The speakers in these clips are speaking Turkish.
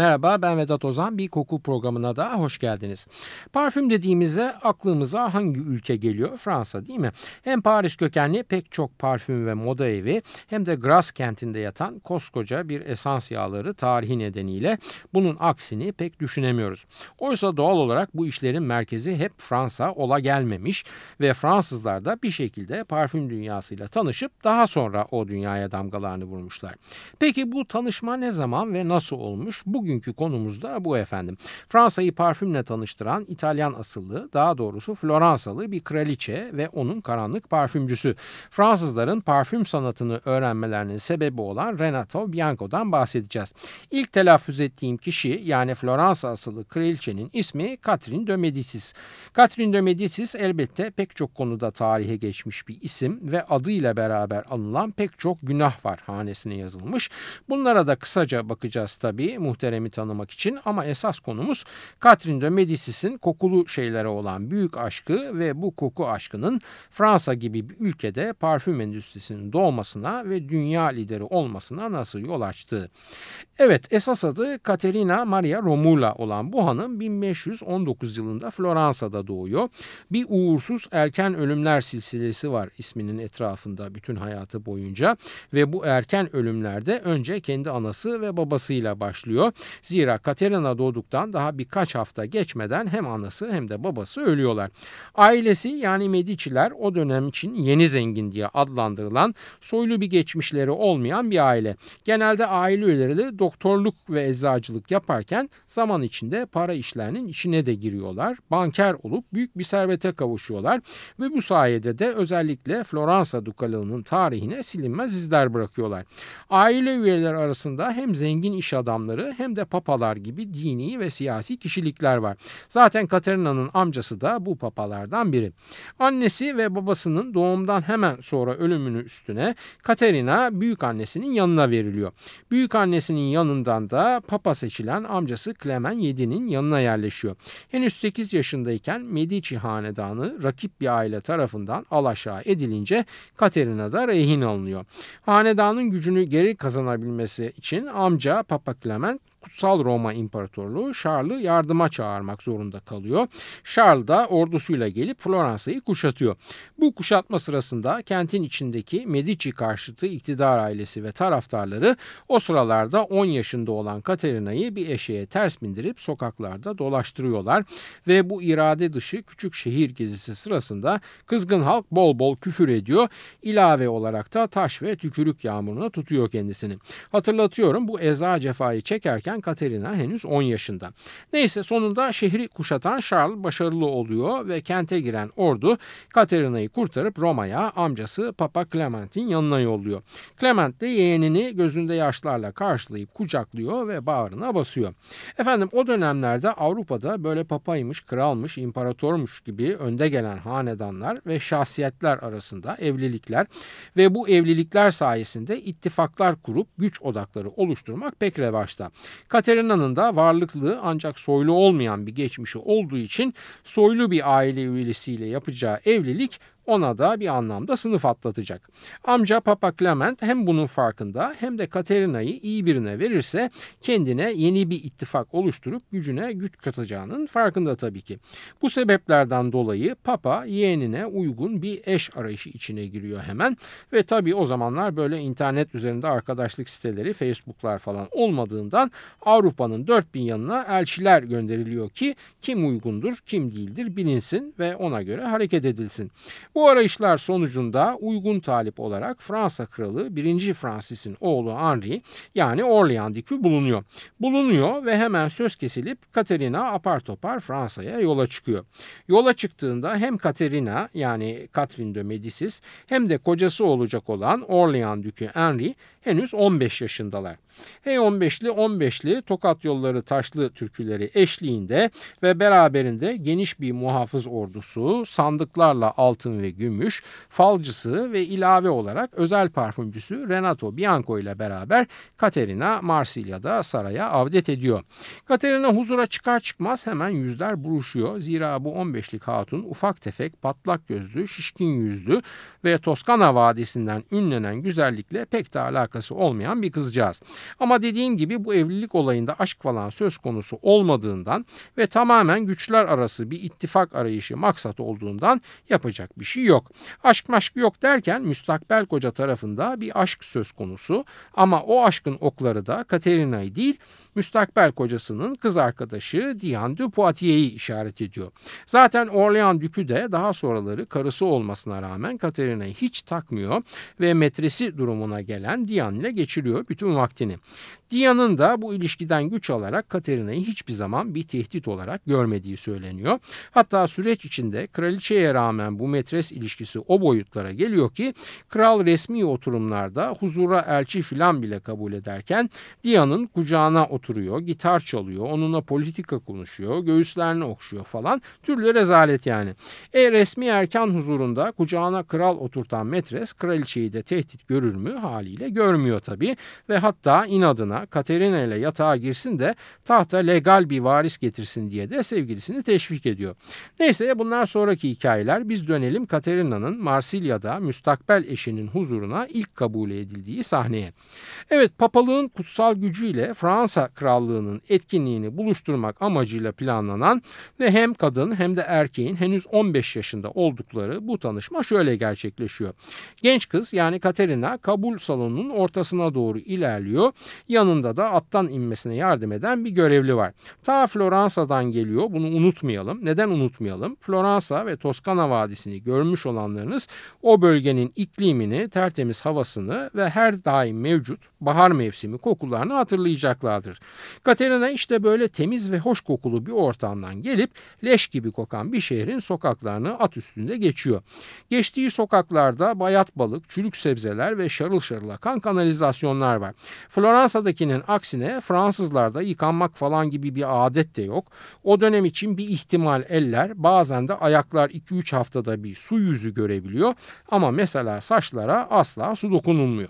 Merhaba ben Vedat Ozan bir koku programına da hoş geldiniz. Parfüm dediğimizde aklımıza hangi ülke geliyor? Fransa değil mi? Hem Paris kökenli pek çok parfüm ve moda evi hem de Grasse kentinde yatan koskoca bir esans yağları tarihi nedeniyle bunun aksini pek düşünemiyoruz. Oysa doğal olarak bu işlerin merkezi hep Fransa ola gelmemiş ve Fransızlar da bir şekilde parfüm dünyasıyla tanışıp daha sonra o dünyaya damgalarını vurmuşlar. Peki bu tanışma ne zaman ve nasıl olmuş? Bugün Bugünkü konumuz da bu efendim. Fransa'yı parfümle tanıştıran İtalyan asıllı, daha doğrusu Floransalı bir kraliçe ve onun karanlık parfümcüsü. Fransızların parfüm sanatını öğrenmelerinin sebebi olan Renato Bianco'dan bahsedeceğiz. İlk telaffuz ettiğim kişi yani Floransa asıllı kraliçenin ismi Catherine de Medicis. Catherine de Medicis elbette pek çok konuda tarihe geçmiş bir isim ve adıyla beraber anılan pek çok günah var hanesine yazılmış. Bunlara da kısaca bakacağız tabii muhterem dönemi tanımak için ama esas konumuz Catherine de Medicis'in kokulu şeylere olan büyük aşkı ve bu koku aşkının Fransa gibi bir ülkede parfüm endüstrisinin doğmasına ve dünya lideri olmasına nasıl yol açtığı. Evet esas adı Caterina Maria Romula olan bu hanım 1519 yılında Floransa'da doğuyor. Bir uğursuz erken ölümler silsilesi var isminin etrafında bütün hayatı boyunca ve bu erken ölümlerde önce kendi anası ve babasıyla başlıyor. Zira Katerina doğduktan daha birkaç hafta geçmeden hem anası hem de babası ölüyorlar. Ailesi yani Medici'ler o dönem için yeni zengin diye adlandırılan soylu bir geçmişleri olmayan bir aile. Genelde aile üyeleri doktorluk ve eczacılık yaparken zaman içinde para işlerinin içine de giriyorlar. Banker olup büyük bir servete kavuşuyorlar ve bu sayede de özellikle Floransa dukalığının tarihine silinmez izler bırakıyorlar. Aile üyeleri arasında hem zengin iş adamları hem de papalar gibi dini ve siyasi kişilikler var. Zaten Katerina'nın amcası da bu papalardan biri. Annesi ve babasının doğumdan hemen sonra ölümünü üstüne Katerina büyük annesinin yanına veriliyor. Büyük annesinin yanından da papa seçilen amcası Clement VII'nin yanına yerleşiyor. Henüz 8 yaşındayken Medici hanedanı rakip bir aile tarafından alaşağı edilince Katerina da rehin alınıyor. Hanedanın gücünü geri kazanabilmesi için amca Papa Clement Kutsal Roma İmparatorluğu Charles'ı yardıma çağırmak zorunda kalıyor. Charles da ordusuyla gelip Floransa'yı kuşatıyor. Bu kuşatma sırasında kentin içindeki Medici karşıtı iktidar ailesi ve taraftarları o sıralarda 10 yaşında olan Katerina'yı bir eşeğe ters bindirip sokaklarda dolaştırıyorlar ve bu irade dışı küçük şehir gezisi sırasında kızgın halk bol bol küfür ediyor. İlave olarak da taş ve tükürük yağmuruna tutuyor kendisini. Hatırlatıyorum bu eza cefayı çekerken yaşındayken Katerina henüz 10 yaşında. Neyse sonunda şehri kuşatan Charles başarılı oluyor ve kente giren ordu Katerina'yı kurtarıp Roma'ya amcası Papa Clement'in yanına yolluyor. Clement de yeğenini gözünde yaşlarla karşılayıp kucaklıyor ve bağrına basıyor. Efendim o dönemlerde Avrupa'da böyle papaymış, kralmış, imparatormuş gibi önde gelen hanedanlar ve şahsiyetler arasında evlilikler ve bu evlilikler sayesinde ittifaklar kurup güç odakları oluşturmak pek revaçta. Katerina'nın da varlıklı ancak soylu olmayan bir geçmişi olduğu için soylu bir aile üyesiyle yapacağı evlilik ona da bir anlamda sınıf atlatacak. Amca Papa Clement hem bunun farkında hem de Katerina'yı iyi birine verirse kendine yeni bir ittifak oluşturup gücüne güç katacağının farkında tabii ki. Bu sebeplerden dolayı Papa yeğenine uygun bir eş arayışı içine giriyor hemen ve tabii o zamanlar böyle internet üzerinde arkadaşlık siteleri, Facebook'lar falan olmadığından Avrupa'nın dört bin yanına elçiler gönderiliyor ki kim uygundur, kim değildir bilinsin ve ona göre hareket edilsin. Bu arayışlar sonucunda uygun talip olarak Fransa kralı 1. Francis'in oğlu Henry yani Orleans dikü bulunuyor. Bulunuyor ve hemen söz kesilip Katerina apar topar Fransa'ya yola çıkıyor. Yola çıktığında hem Katerina yani Catherine de Medicis hem de kocası olacak olan Orleans dükü Henry henüz 15 yaşındalar. Hey 15'li 15'li Tokat yolları taşlı türküleri eşliğinde ve beraberinde geniş bir muhafız ordusu, sandıklarla altın ve gümüş, falcısı ve ilave olarak özel parfümcüsü Renato Bianco ile beraber Katerina Marsilya'da saraya avdet ediyor. Katerina huzura çıkar çıkmaz hemen yüzler buruşuyor. Zira bu 15'lik hatun ufak tefek, patlak gözlü, şişkin yüzlü ve Toskana Vadisi'nden ünlenen güzellikle pek de alakası olmayan bir kızcağız. Ama dediğim gibi bu evlilik olayında aşk falan söz konusu olmadığından ve tamamen güçler arası bir ittifak arayışı maksat olduğundan yapacak bir şey yok. Aşk maşk yok derken müstakbel koca tarafında bir aşk söz konusu ama o aşkın okları da Katerina'yı değil müstakbel kocasının kız arkadaşı Diane de Poitiers'i işaret ediyor. Zaten Orleans Dükü de daha sonraları karısı olmasına rağmen Katerina'yı hiç takmıyor ve metresi durumuna gelen Diane ile geçiriyor bütün vaktini. Diane'ın da bu ilişkiden güç alarak Katerina'yı hiçbir zaman bir tehdit olarak görmediği söyleniyor. Hatta süreç içinde kraliçeye rağmen bu metres ilişkisi o boyutlara geliyor ki kral resmi oturumlarda huzura elçi filan bile kabul ederken Diane'ın kucağına oturuyor, gitar çalıyor, onunla politika konuşuyor, göğüslerini okşuyor falan. Türlü rezalet yani. E resmi erken huzurunda kucağına kral oturtan metres kraliçeyi de tehdit görür mü haliyle görmüyor tabii ve hatta inadına Katerina ile yatağa girsin de tahta legal bir varis getirsin diye de sevgilisini teşvik ediyor. Neyse bunlar sonraki hikayeler biz dönelim Katerina'nın Marsilya'da müstakbel eşinin huzuruna ilk kabul edildiği sahneye. Evet papalığın kutsal gücüyle Fransa krallığının etkinliğini buluşturmak amacıyla planlanan ve hem kadın hem de erkeğin henüz 15 yaşında oldukları bu tanışma şöyle gerçekleşiyor. Genç kız yani Katerina kabul salonunun ortasına doğru ilerliyor. Yanında da attan inmesine yardım eden bir görevli var. Ta Floransa'dan geliyor bunu unutmayalım. Neden unutmayalım? Floransa ve Toskana Vadisi'ni görmüş olanlarınız o bölgenin iklimini, tertemiz havasını ve her daim mevcut bahar mevsimi kokularını hatırlayacaklardır. Katerina işte böyle temiz ve hoş kokulu bir ortamdan gelip leş gibi kokan bir şehrin sokaklarını at üstünde geçiyor. Geçtiği sokaklarda bayat balık, çürük sebzeler ve şarıl şarıl akan kanalizasyonlar var. Floransa'dakinin aksine Fransızlarda yıkanmak falan gibi bir adet de yok. O dönem için bir ihtimal eller bazen de ayaklar 2-3 haftada bir su yüzü görebiliyor ama mesela saçlara asla su dokunulmuyor.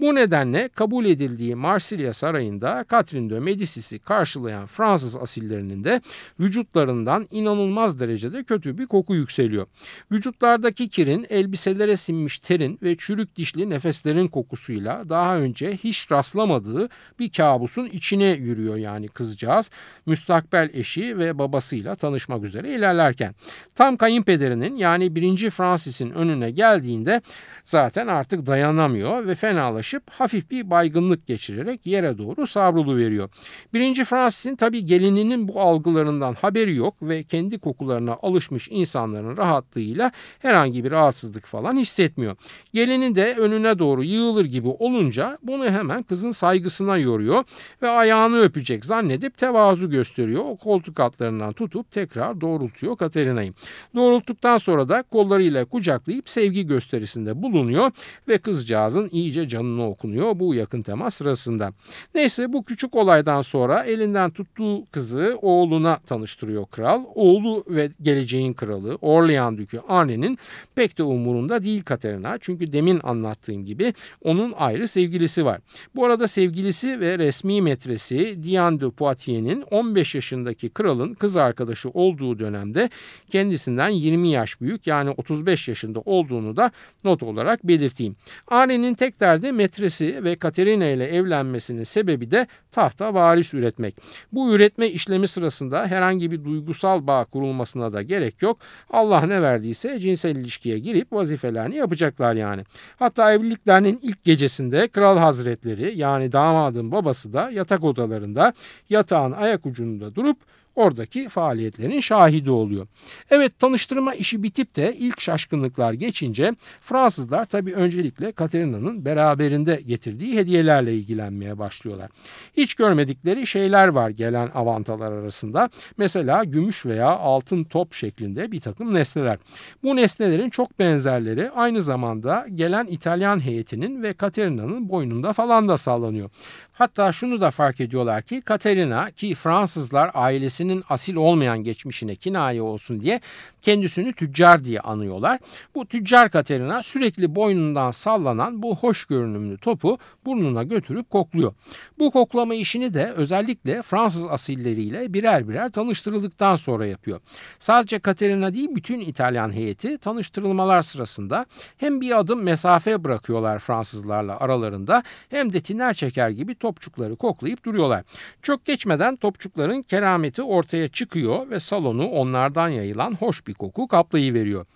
Bu nedenle kabul edildiği Marsilya Sarayı'nda Catherine de Medici'si karşılayan Fransız asillerinin de vücutlarından inanılmaz derecede kötü bir koku yükseliyor. Vücutlardaki kirin elbiselere sinmiş terin ve çürük dişli nefeslerin kokusuyla daha önce hiç rastlamadığı bir kabusun içine yürüyor yani kızcağız. Müstakbel eşi ve babasıyla tanışmak üzere ilerlerken. Tam kayınpederinin yani birinci Francis'in önüne geldiğinde zaten artık dayanamıyor ve fenalaşıp hafif bir baygınlık geçirerek yere doğru savrulu veriyor. Birinci Francis'in tabi gelininin bu algılarından haberi yok ve kendi kokularına alışmış insanların rahatlığıyla herhangi bir rahatsızlık falan hissetmiyor. Gelini de önüne doğru yığılır gibi olunca bunu hemen kızın saygısına yoruyor ve ayağını öpecek zannedip tevazu gösteriyor. O koltuk altlarından tutup tekrar doğrultuyor Katerina'yı. Doğrulttuktan sonra da kollarıyla kucaklayıp sevgi gösterisinde bulunuyor ve kızcağızın iyice canını okunuyor bu yakın temas sırasında. Neyse bu küçük olaydan sonra elinden tuttuğu kızı oğluna tanıştırıyor kral. Oğlu ve geleceğin kralı Orlean Dükü Arne'nin pek de umurunda değil Katerina. Çünkü demin anlattığım gibi onun ayrı sevgilisi var. Bu arada sevgilisi ve resmi metresi Diane de Poitiers'in 15 yaşındaki kralın kız arkadaşı olduğu dönemde kendisinden 20 yaş büyük yani 35 yaşında olduğunu da not olarak belirteyim. Arne'nin tek derdi metresi ve Katerina ile evlenmesinin sebebi de tahta varis üretmek. Bu üretme işlemi sırasında herhangi bir duygusal bağ kurulmasına da gerek yok. Allah ne verdiyse cinsel ilişkiye girip vazifelerini yapacaklar yani. Hatta evliliklerinin ilk gecesinde kral hazretleri yani damadın babası da yatak odalarında yatağın ayak ucunda durup oradaki faaliyetlerin şahidi oluyor. Evet tanıştırma işi bitip de ilk şaşkınlıklar geçince Fransızlar tabii öncelikle Katerina'nın beraberinde getirdiği hediyelerle ilgilenmeye başlıyorlar. Hiç görmedikleri şeyler var gelen avantalar arasında. Mesela gümüş veya altın top şeklinde bir takım nesneler. Bu nesnelerin çok benzerleri aynı zamanda gelen İtalyan heyetinin ve Katerina'nın boynunda falan da sallanıyor. Hatta şunu da fark ediyorlar ki Katerina ki Fransızlar ailesinin asil olmayan geçmişine kinaye olsun diye kendisini tüccar diye anıyorlar. Bu tüccar Katerina sürekli boynundan sallanan bu hoş görünümlü topu burnuna götürüp kokluyor. Bu koklama işini de özellikle Fransız asilleriyle birer birer tanıştırıldıktan sonra yapıyor. Sadece Katerina değil bütün İtalyan heyeti tanıştırılmalar sırasında hem bir adım mesafe bırakıyorlar Fransızlarla aralarında hem de tiner çeker gibi topçukları koklayıp duruyorlar. Çok geçmeden topçukların kerameti ortaya çıkıyor ve salonu onlardan yayılan hoş bir koku kaplayıveriyor.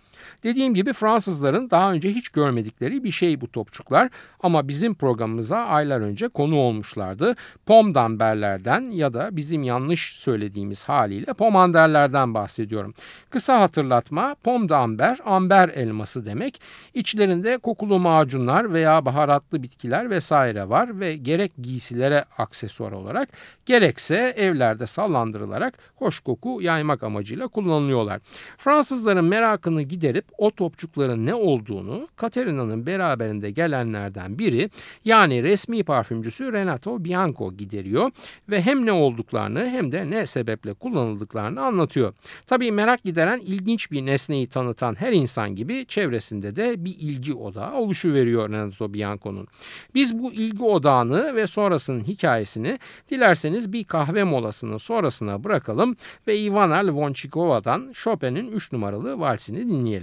Dediğim gibi Fransızların daha önce hiç görmedikleri bir şey bu topçuklar ama bizim programımıza aylar önce konu olmuşlardı. Pomdamberlerden ya da bizim yanlış söylediğimiz haliyle pomanderlerden bahsediyorum. Kısa hatırlatma pomdamber amber elması demek. İçlerinde kokulu macunlar veya baharatlı bitkiler vesaire var ve gerek giysilere aksesuar olarak gerekse evlerde sallandırılarak hoş koku yaymak amacıyla kullanılıyorlar. Fransızların merakını giderip o topçukların ne olduğunu Katerina'nın beraberinde gelenlerden biri yani resmi parfümcüsü Renato Bianco gideriyor ve hem ne olduklarını hem de ne sebeple kullanıldıklarını anlatıyor. Tabii merak gideren ilginç bir nesneyi tanıtan her insan gibi çevresinde de bir ilgi odağı oluşuveriyor Renato Bianco'nun. Biz bu ilgi odağını ve sonrasının hikayesini dilerseniz bir kahve molasının sonrasına bırakalım ve Ivana Lvonchikova'dan Chopin'in 3 numaralı valsini dinleyelim.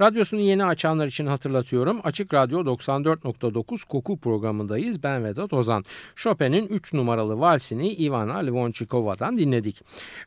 Radyosunu yeni açanlar için hatırlatıyorum. Açık Radyo 94.9 Koku programındayız. Ben Vedat Ozan. Chopin'in 3 numaralı valsini Ivana Lvonchikova'dan dinledik.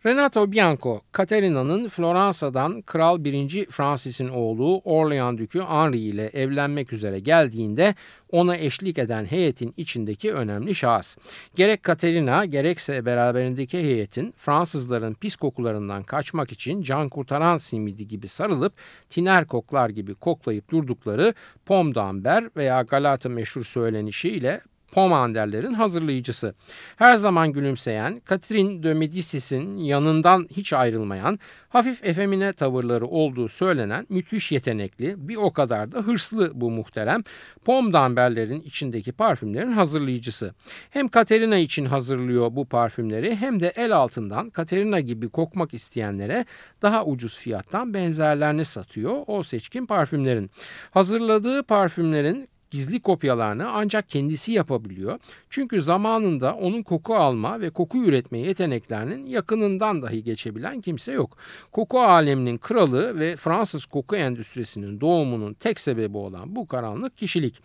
Renato Bianco, Katerina'nın Floransa'dan Kral 1. Francis'in oğlu Orlean Dükü Henri ile evlenmek üzere geldiğinde ona eşlik eden heyetin içindeki önemli şahıs. Gerek Katerina gerekse beraberindeki heyetin Fransızların pis kokularından kaçmak için can kurtaran simidi gibi sarılıp tiner koklar gibi koklayıp durdukları pom d'amber veya Galata meşhur söylenişiyle Pomanderlerin hazırlayıcısı. Her zaman gülümseyen, Catherine de Medici's'in yanından hiç ayrılmayan, hafif efemine tavırları olduğu söylenen müthiş yetenekli, bir o kadar da hırslı bu muhterem Pomdamberlerin içindeki parfümlerin hazırlayıcısı. Hem Katerina için hazırlıyor bu parfümleri hem de el altından Katerina gibi kokmak isteyenlere daha ucuz fiyattan benzerlerini satıyor o seçkin parfümlerin. Hazırladığı parfümlerin gizli kopyalarını ancak kendisi yapabiliyor. Çünkü zamanında onun koku alma ve koku üretme yeteneklerinin yakınından dahi geçebilen kimse yok. Koku aleminin kralı ve Fransız koku endüstrisinin doğumunun tek sebebi olan bu karanlık kişilik.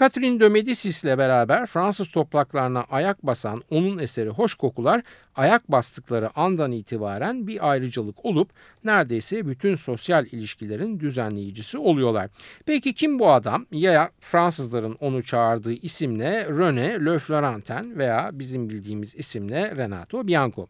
Catherine de Medicis ile beraber Fransız topraklarına ayak basan onun eseri hoş kokular ayak bastıkları andan itibaren bir ayrıcalık olup neredeyse bütün sosyal ilişkilerin düzenleyicisi oluyorlar. Peki kim bu adam? Ya Fransızların onu çağırdığı isimle René Le Florentin veya bizim bildiğimiz isimle Renato Bianco.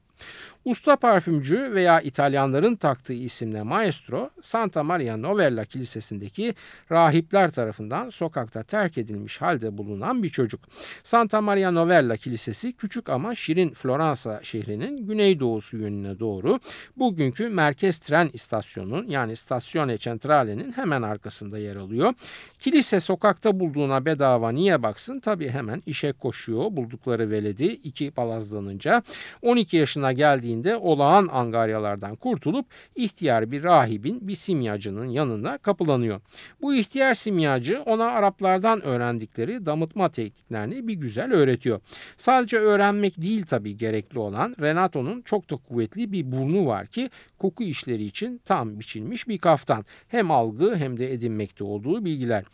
Usta parfümcü veya İtalyanların taktığı isimle maestro Santa Maria Novella Kilisesi'ndeki rahipler tarafından sokakta terk edilmiş halde bulunan bir çocuk. Santa Maria Novella Kilisesi küçük ama şirin Floransa şehrinin güneydoğusu yönüne doğru bugünkü merkez tren istasyonunun yani Stazione Centrale'nin hemen arkasında yer alıyor. Kilise sokakta bulduğuna bedava niye baksın? Tabii hemen işe koşuyor buldukları veledi iki palazlanınca 12 yaşına geldiğinde geldiğinde olağan angaryalardan kurtulup ihtiyar bir rahibin bir simyacının yanında kapılanıyor. Bu ihtiyar simyacı ona Araplardan öğrendikleri damıtma tekniklerini bir güzel öğretiyor. Sadece öğrenmek değil tabii gerekli olan Renato'nun çok da kuvvetli bir burnu var ki koku işleri için tam biçilmiş bir kaftan. Hem algı hem de edinmekte olduğu bilgiler.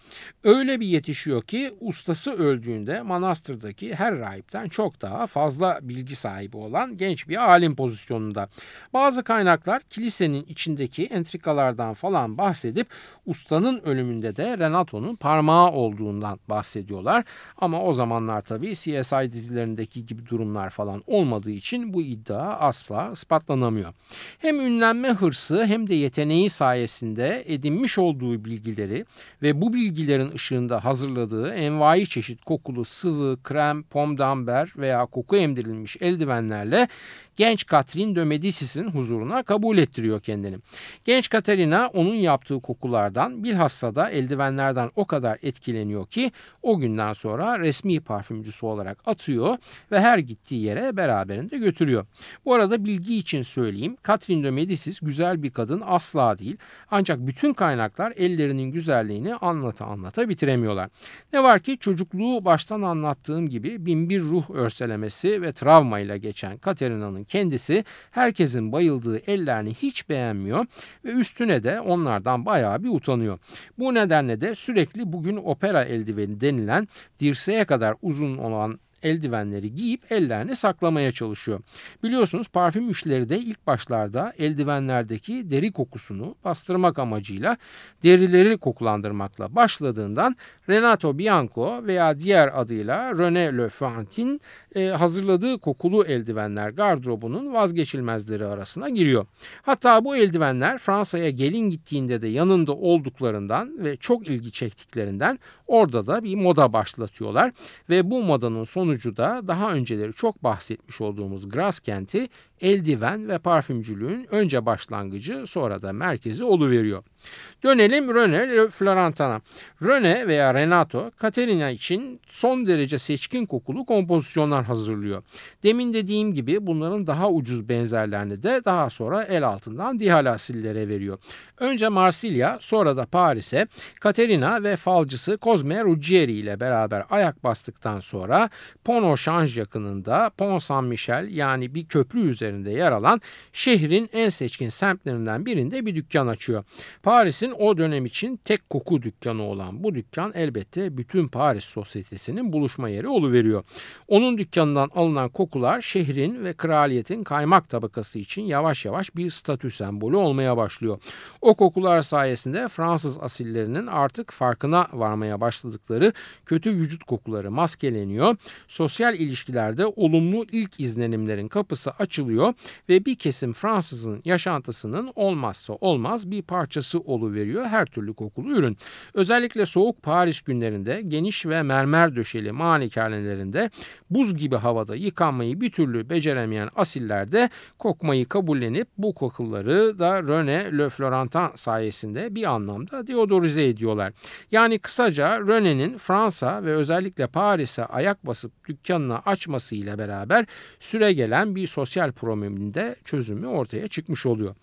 Öyle bir yetişiyor ki ustası öldüğünde manastırdaki her rahipten çok daha fazla bilgi sahibi olan genç bir alim pozisyonunda. Bazı kaynaklar kilisenin içindeki entrikalardan falan bahsedip ustanın ölümünde de Renato'nun parmağı olduğundan bahsediyorlar. Ama o zamanlar tabii CSI dizilerindeki gibi durumlar falan olmadığı için bu iddia asla ispatlanamıyor. Hem ünlenme hırsı hem de yeteneği sayesinde edinmiş olduğu bilgileri ve bu bilgilerin ışığında hazırladığı envai çeşit kokulu sıvı, krem, pomdamber veya koku emdirilmiş eldivenlerle genç Catherine de Medicis'in huzuruna kabul ettiriyor kendini. Genç Katerina onun yaptığı kokulardan bilhassa da eldivenlerden o kadar etkileniyor ki o günden sonra resmi parfümcüsü olarak atıyor ve her gittiği yere beraberinde götürüyor. Bu arada bilgi için söyleyeyim Catherine de Medicis güzel bir kadın asla değil ancak bütün kaynaklar ellerinin güzelliğini anlata anlata bitiremiyorlar. Ne var ki çocukluğu baştan anlattığım gibi binbir ruh örselemesi ve travmayla geçen Katerina'nın kendisi herkesin bayıldığı ellerini hiç beğenmiyor ve üstüne de onlardan bayağı bir utanıyor. Bu nedenle de sürekli bugün opera eldiveni denilen dirseğe kadar uzun olan eldivenleri giyip ellerini saklamaya çalışıyor. Biliyorsunuz parfüm işleri de ilk başlarda eldivenlerdeki deri kokusunu bastırmak amacıyla derileri kokulandırmakla başladığından Renato Bianco veya diğer adıyla René Le Fantin e, hazırladığı kokulu eldivenler gardırobunun vazgeçilmezleri arasına giriyor. Hatta bu eldivenler Fransa'ya gelin gittiğinde de yanında olduklarından ve çok ilgi çektiklerinden orada da bir moda başlatıyorlar ve bu modanın sonucu da daha önceleri çok bahsetmiş olduğumuz Gras kenti eldiven ve parfümcülüğün önce başlangıcı sonra da merkezi oluveriyor. Dönelim René Florentin'a. René veya Renato, Katerina için son derece seçkin kokulu kompozisyonlar hazırlıyor. Demin dediğim gibi bunların daha ucuz benzerlerini de daha sonra el altından dihalasillere veriyor. Önce Marsilya, sonra da Paris'e Katerina ve falcısı Cosme Ruggieri ile beraber ayak bastıktan sonra Pont Change yakınında Pont Saint Michel yani bir köprü üzerinde yer alan şehrin en seçkin semtlerinden birinde bir dükkan açıyor. Paris'in o dönem için tek koku dükkanı olan bu dükkan elbette bütün Paris sosyetesinin buluşma yeri oluveriyor. Onun dükkanından alınan kokular şehrin ve kraliyetin kaymak tabakası için yavaş yavaş bir statü sembolü olmaya başlıyor. O kokular sayesinde Fransız asillerinin artık farkına varmaya başladıkları kötü vücut kokuları maskeleniyor. Sosyal ilişkilerde olumlu ilk izlenimlerin kapısı açılıyor ve bir kesim Fransızın yaşantısının olmazsa olmaz bir parçası oluveriyor her türlü kokulu ürün. Özellikle soğuk Paris günlerinde geniş ve mermer döşeli malikanelerinde buz gibi havada yıkanmayı bir türlü beceremeyen asiller de kokmayı kabullenip bu kokuları da René Le Florentin sayesinde bir anlamda deodorize ediyorlar. Yani kısaca René'nin Fransa ve özellikle Paris'e ayak basıp dükkanını açmasıyla beraber süre gelen bir sosyal probleminde çözümü ortaya çıkmış oluyor.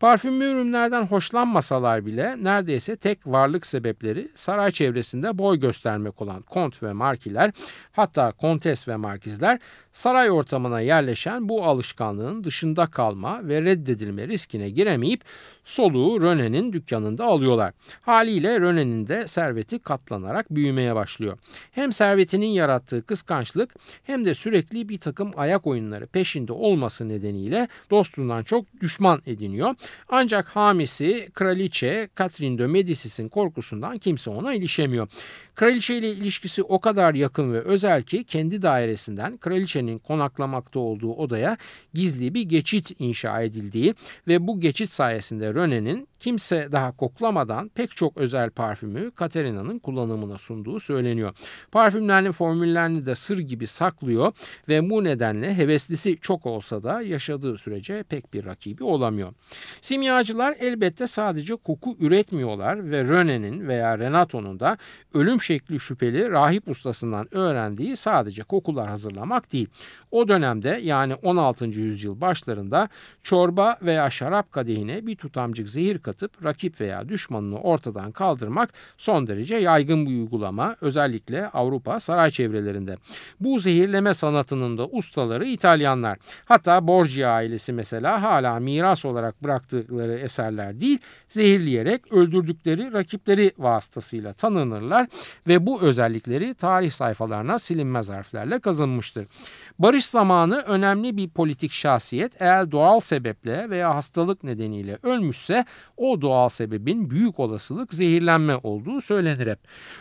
Parfümlü ürünlerden hoşlanmasalar bile neredeyse tek varlık sebepleri saray çevresinde boy göstermek olan kont ve markiler hatta kontes ve markizler saray ortamına yerleşen bu alışkanlığın dışında kalma ve reddedilme riskine giremeyip soluğu Röne'nin dükkanında alıyorlar. Haliyle Röne'nin de serveti katlanarak büyümeye başlıyor. Hem servetinin yarattığı kıskançlık hem de sürekli bir takım ayak oyunları peşinde olması nedeniyle dostundan çok düşman ediniyor. Ancak hamisi kraliçe Catherine de Medicis'in korkusundan kimse ona ilişemiyor. Kraliçe ile ilişkisi o kadar yakın ve özel ki kendi dairesinden kraliçenin konaklamakta olduğu odaya gizli bir geçit inşa edildiği ve bu geçit sayesinde René'nin kimse daha koklamadan pek çok özel parfümü Katerina'nın kullanımına sunduğu söyleniyor. Parfümlerin formüllerini de sır gibi saklıyor ve bu nedenle heveslisi çok olsa da yaşadığı sürece pek bir rakibi olamıyor. Simyacılar elbette sadece koku üretmiyorlar ve René'nin veya Renato'nun da ölüm şekli şüpheli rahip ustasından öğrendiği sadece kokular hazırlamak değil. O dönemde yani 16. yüzyıl başlarında çorba veya şarap kadehine bir tutamcık zehir katıp rakip veya düşmanını ortadan kaldırmak son derece yaygın bir uygulama özellikle Avrupa saray çevrelerinde. Bu zehirleme sanatının da ustaları İtalyanlar. Hatta Borgia ailesi mesela hala miras olarak bıraktıkları eserler değil zehirleyerek öldürdükleri rakipleri vasıtasıyla tanınırlar ve bu özellikleri tarih sayfalarına silinmez harflerle kazınmıştır. Barış zamanı önemli bir politik şahsiyet eğer doğal sebeple veya hastalık nedeniyle ölmüşse o doğal sebebin büyük olasılık zehirlenme olduğu söylenir hep.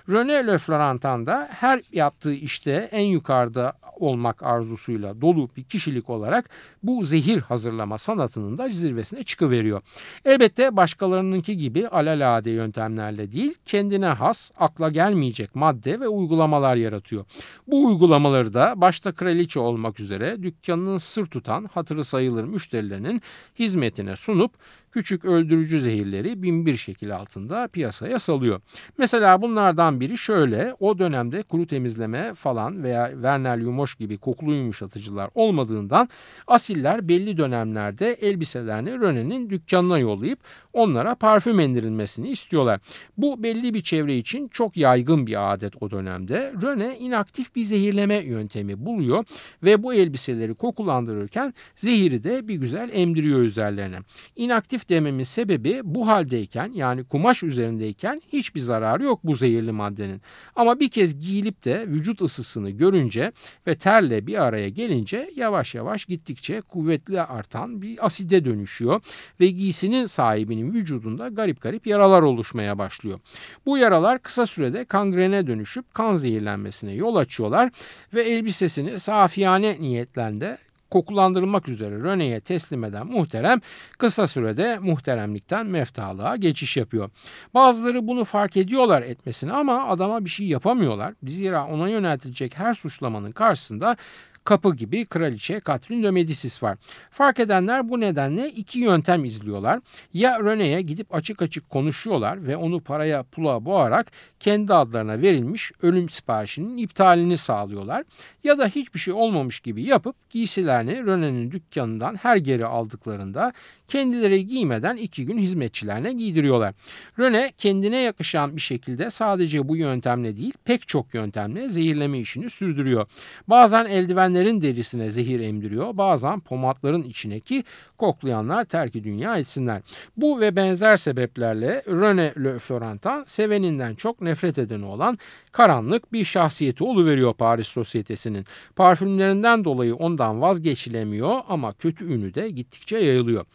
René Le da her yaptığı işte en yukarıda olmak arzusuyla dolu bir kişilik olarak bu zehir hazırlama sanatının da zirvesine çıkıveriyor. Elbette başkalarınınki gibi alalade yöntemlerle değil kendine has akla gelmeyecek madde ve uygulamalar yaratıyor. Bu uygulamaları da başta kraliçe olmak üzere dükkanının sır tutan hatırı sayılır müşterilerinin hizmetine sunup küçük öldürücü zehirleri bin bir şekil altında piyasaya salıyor. Mesela bunlardan biri şöyle o dönemde kuru temizleme falan veya Vernel Yumoş gibi kokulu yumuşatıcılar olmadığından asiller belli dönemlerde elbiselerini Röne'nin dükkanına yollayıp onlara parfüm endirilmesini istiyorlar. Bu belli bir çevre için çok yaygın bir adet o dönemde. Röne inaktif bir zehirleme yöntemi buluyor ve bu elbiseleri kokulandırırken zehiri de bir güzel emdiriyor üzerlerine. İnaktif aktif dememin sebebi bu haldeyken yani kumaş üzerindeyken hiçbir zararı yok bu zehirli maddenin. Ama bir kez giyilip de vücut ısısını görünce ve terle bir araya gelince yavaş yavaş gittikçe kuvvetli artan bir aside dönüşüyor ve giysinin sahibinin vücudunda garip garip yaralar oluşmaya başlıyor. Bu yaralar kısa sürede kangrene dönüşüp kan zehirlenmesine yol açıyorlar ve elbisesini safiyane niyetlende kokulandırılmak üzere Röne'ye teslim eden muhterem kısa sürede muhteremlikten meftalığa geçiş yapıyor. Bazıları bunu fark ediyorlar etmesini ama adama bir şey yapamıyorlar. Zira ona yöneltilecek her suçlamanın karşısında kapı gibi kraliçe Catherine de Medicis var. Fark edenler bu nedenle iki yöntem izliyorlar. Ya René'ye gidip açık açık konuşuyorlar ve onu paraya pula boğarak kendi adlarına verilmiş ölüm siparişinin iptalini sağlıyorlar. Ya da hiçbir şey olmamış gibi yapıp giysilerini René'nin dükkanından her geri aldıklarında kendileri giymeden iki gün hizmetçilerine giydiriyorlar. Rene kendine yakışan bir şekilde sadece bu yöntemle değil pek çok yöntemle zehirleme işini sürdürüyor. Bazen eldivenlerin derisine zehir emdiriyor bazen pomatların içine ki koklayanlar terki dünya etsinler. Bu ve benzer sebeplerle Rene Le Florentin seveninden çok nefret edeni olan karanlık bir şahsiyeti oluveriyor Paris sosyetesinin. Parfümlerinden dolayı ondan vazgeçilemiyor ama kötü ünü de gittikçe yayılıyor.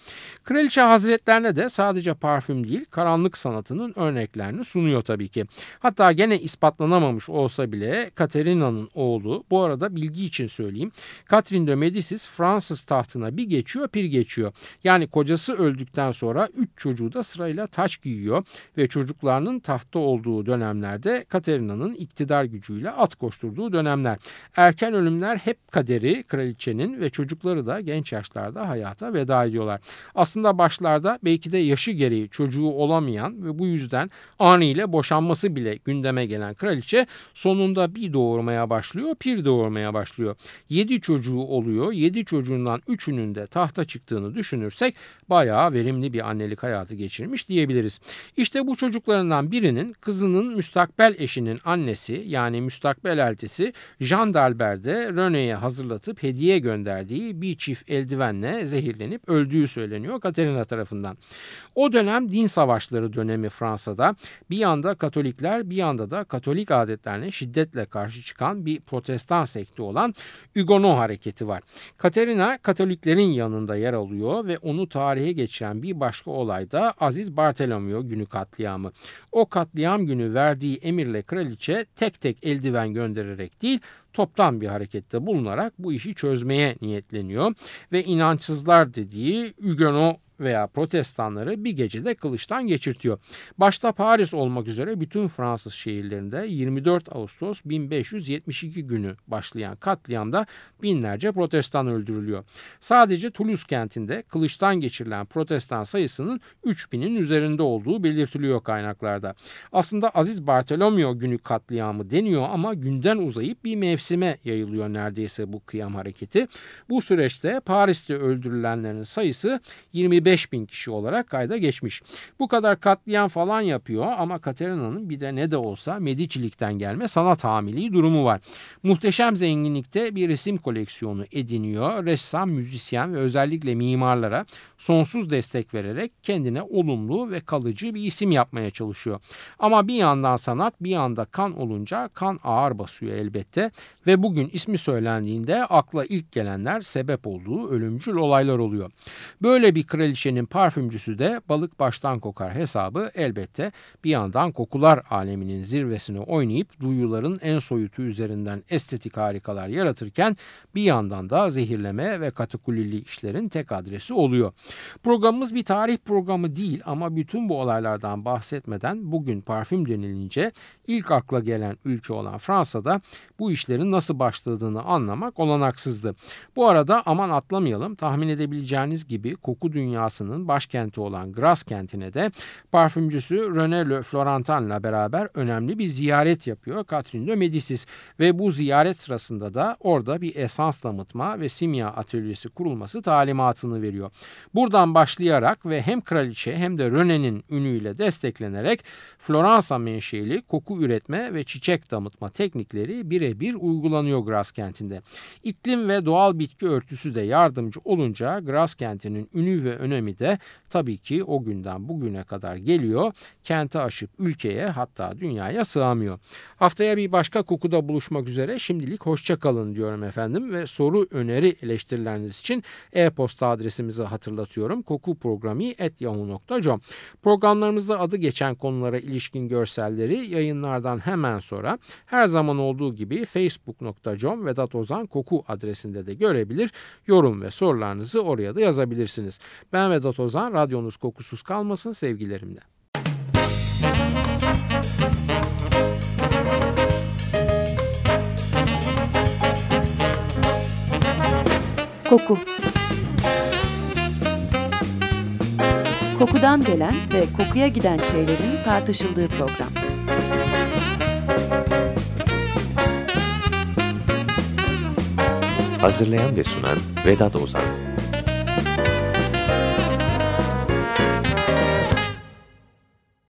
Kraliçe Hazretlerine de sadece parfüm değil karanlık sanatının örneklerini sunuyor tabii ki. Hatta gene ispatlanamamış olsa bile Katerina'nın oğlu bu arada bilgi için söyleyeyim. Catherine de Medicis Fransız tahtına bir geçiyor bir geçiyor. Yani kocası öldükten sonra üç çocuğu da sırayla taç giyiyor ve çocuklarının tahtta olduğu dönemlerde Katerina'nın iktidar gücüyle at koşturduğu dönemler. Erken ölümler hep kaderi kraliçenin ve çocukları da genç yaşlarda hayata veda ediyorlar. Aslında başlarda belki de yaşı gereği çocuğu olamayan ve bu yüzden anıyla boşanması bile gündeme gelen kraliçe sonunda bir doğurmaya başlıyor, pir doğurmaya başlıyor. 7 çocuğu oluyor. 7 çocuğundan 3'ünün de tahta çıktığını düşünürsek bayağı verimli bir annelik hayatı geçirmiş diyebiliriz. İşte bu çocuklarından birinin kızının müstakbel eşinin annesi yani müstakbel eltisi Jean d'Albert'de René'ye hazırlatıp hediye gönderdiği bir çift eldivenle zehirlenip öldüğü söyleniyor Katerina tarafından. O dönem din savaşları dönemi Fransa'da bir yanda Katolikler bir yanda da Katolik adetlerine şiddetle karşı çıkan bir protestan sekti olan Huguenot hareketi var. Katerina Katoliklerin yanında yer alıyor ve onu tarihe geçiren bir başka olay da Aziz Bartolomeo günü katliamı. O katliam günü verdiği emirle kraliçe tek tek eldiven göndererek değil toptan bir harekette bulunarak bu işi çözmeye niyetleniyor ve inançsızlar dediği Huguenot veya protestanları bir gecede kılıçtan geçirtiyor. Başta Paris olmak üzere bütün Fransız şehirlerinde 24 Ağustos 1572 günü başlayan katliamda binlerce protestan öldürülüyor. Sadece Toulouse kentinde kılıçtan geçirilen protestan sayısının 3000'in üzerinde olduğu belirtiliyor kaynaklarda. Aslında Aziz Bartolomeo günü katliamı deniyor ama günden uzayıp bir mevsime yayılıyor neredeyse bu kıyam hareketi. Bu süreçte Paris'te öldürülenlerin sayısı 25 5 bin kişi olarak kayda geçmiş. Bu kadar katliam falan yapıyor ama Katerina'nın bir de ne de olsa Medicilikten gelme sanat hamiliği durumu var. Muhteşem zenginlikte bir resim koleksiyonu ediniyor. Ressam, müzisyen ve özellikle mimarlara sonsuz destek vererek kendine olumlu ve kalıcı bir isim yapmaya çalışıyor. Ama bir yandan sanat bir yanda kan olunca kan ağır basıyor elbette ve bugün ismi söylendiğinde akla ilk gelenler sebep olduğu ölümcül olaylar oluyor. Böyle bir kraliçenin parfümcüsü de balık baştan kokar hesabı elbette bir yandan kokular aleminin zirvesini oynayıp duyuların en soyutu üzerinden estetik harikalar yaratırken bir yandan da zehirleme ve katakulili işlerin tek adresi oluyor. Programımız bir tarih programı değil ama bütün bu olaylardan bahsetmeden bugün parfüm denilince ilk akla gelen ülke olan Fransa'da bu işlerin nasıl başladığını anlamak olanaksızdı. Bu arada aman atlamayalım tahmin edebileceğiniz gibi koku dünyasının başkenti olan Grasse kentine de parfümcüsü René Le Florentin'la beraber önemli bir ziyaret yapıyor Catherine de Medicis ve bu ziyaret sırasında da orada bir esans damıtma ve simya atölyesi kurulması talimatını veriyor. Buradan başlayarak ve hem kraliçe hem de René'nin ünüyle desteklenerek Floransa menşeli koku üretme ve çiçek damıtma teknikleri birebir uygulanıyor Gras kentinde. İklim ve doğal bitki örtüsü de yardımcı olunca Gras kentinin ünü ve önemi de tabii ki o günden bugüne kadar geliyor. Kenti aşıp ülkeye hatta dünyaya sığamıyor. Haftaya bir başka kokuda buluşmak üzere şimdilik hoşça kalın diyorum efendim ve soru öneri eleştirileriniz için e-posta adresimizi hatırlatıyorum. kokuprogrami.yahoo.com Programlarımızda adı geçen konulara ilişkin görselleri yayınlardan hemen sonra her zaman olduğu gibi facebook.com Vedat Ozan Koku adresinde de görebilir. Yorum ve sorularınızı oraya da yazabilirsiniz. Ben Vedat Ozan, radyonuz kokusuz kalmasın sevgilerimle. Koku Kokudan gelen ve kokuya giden şeylerin tartışıldığı program. Hazırlayan ve sunan Vedat Ozan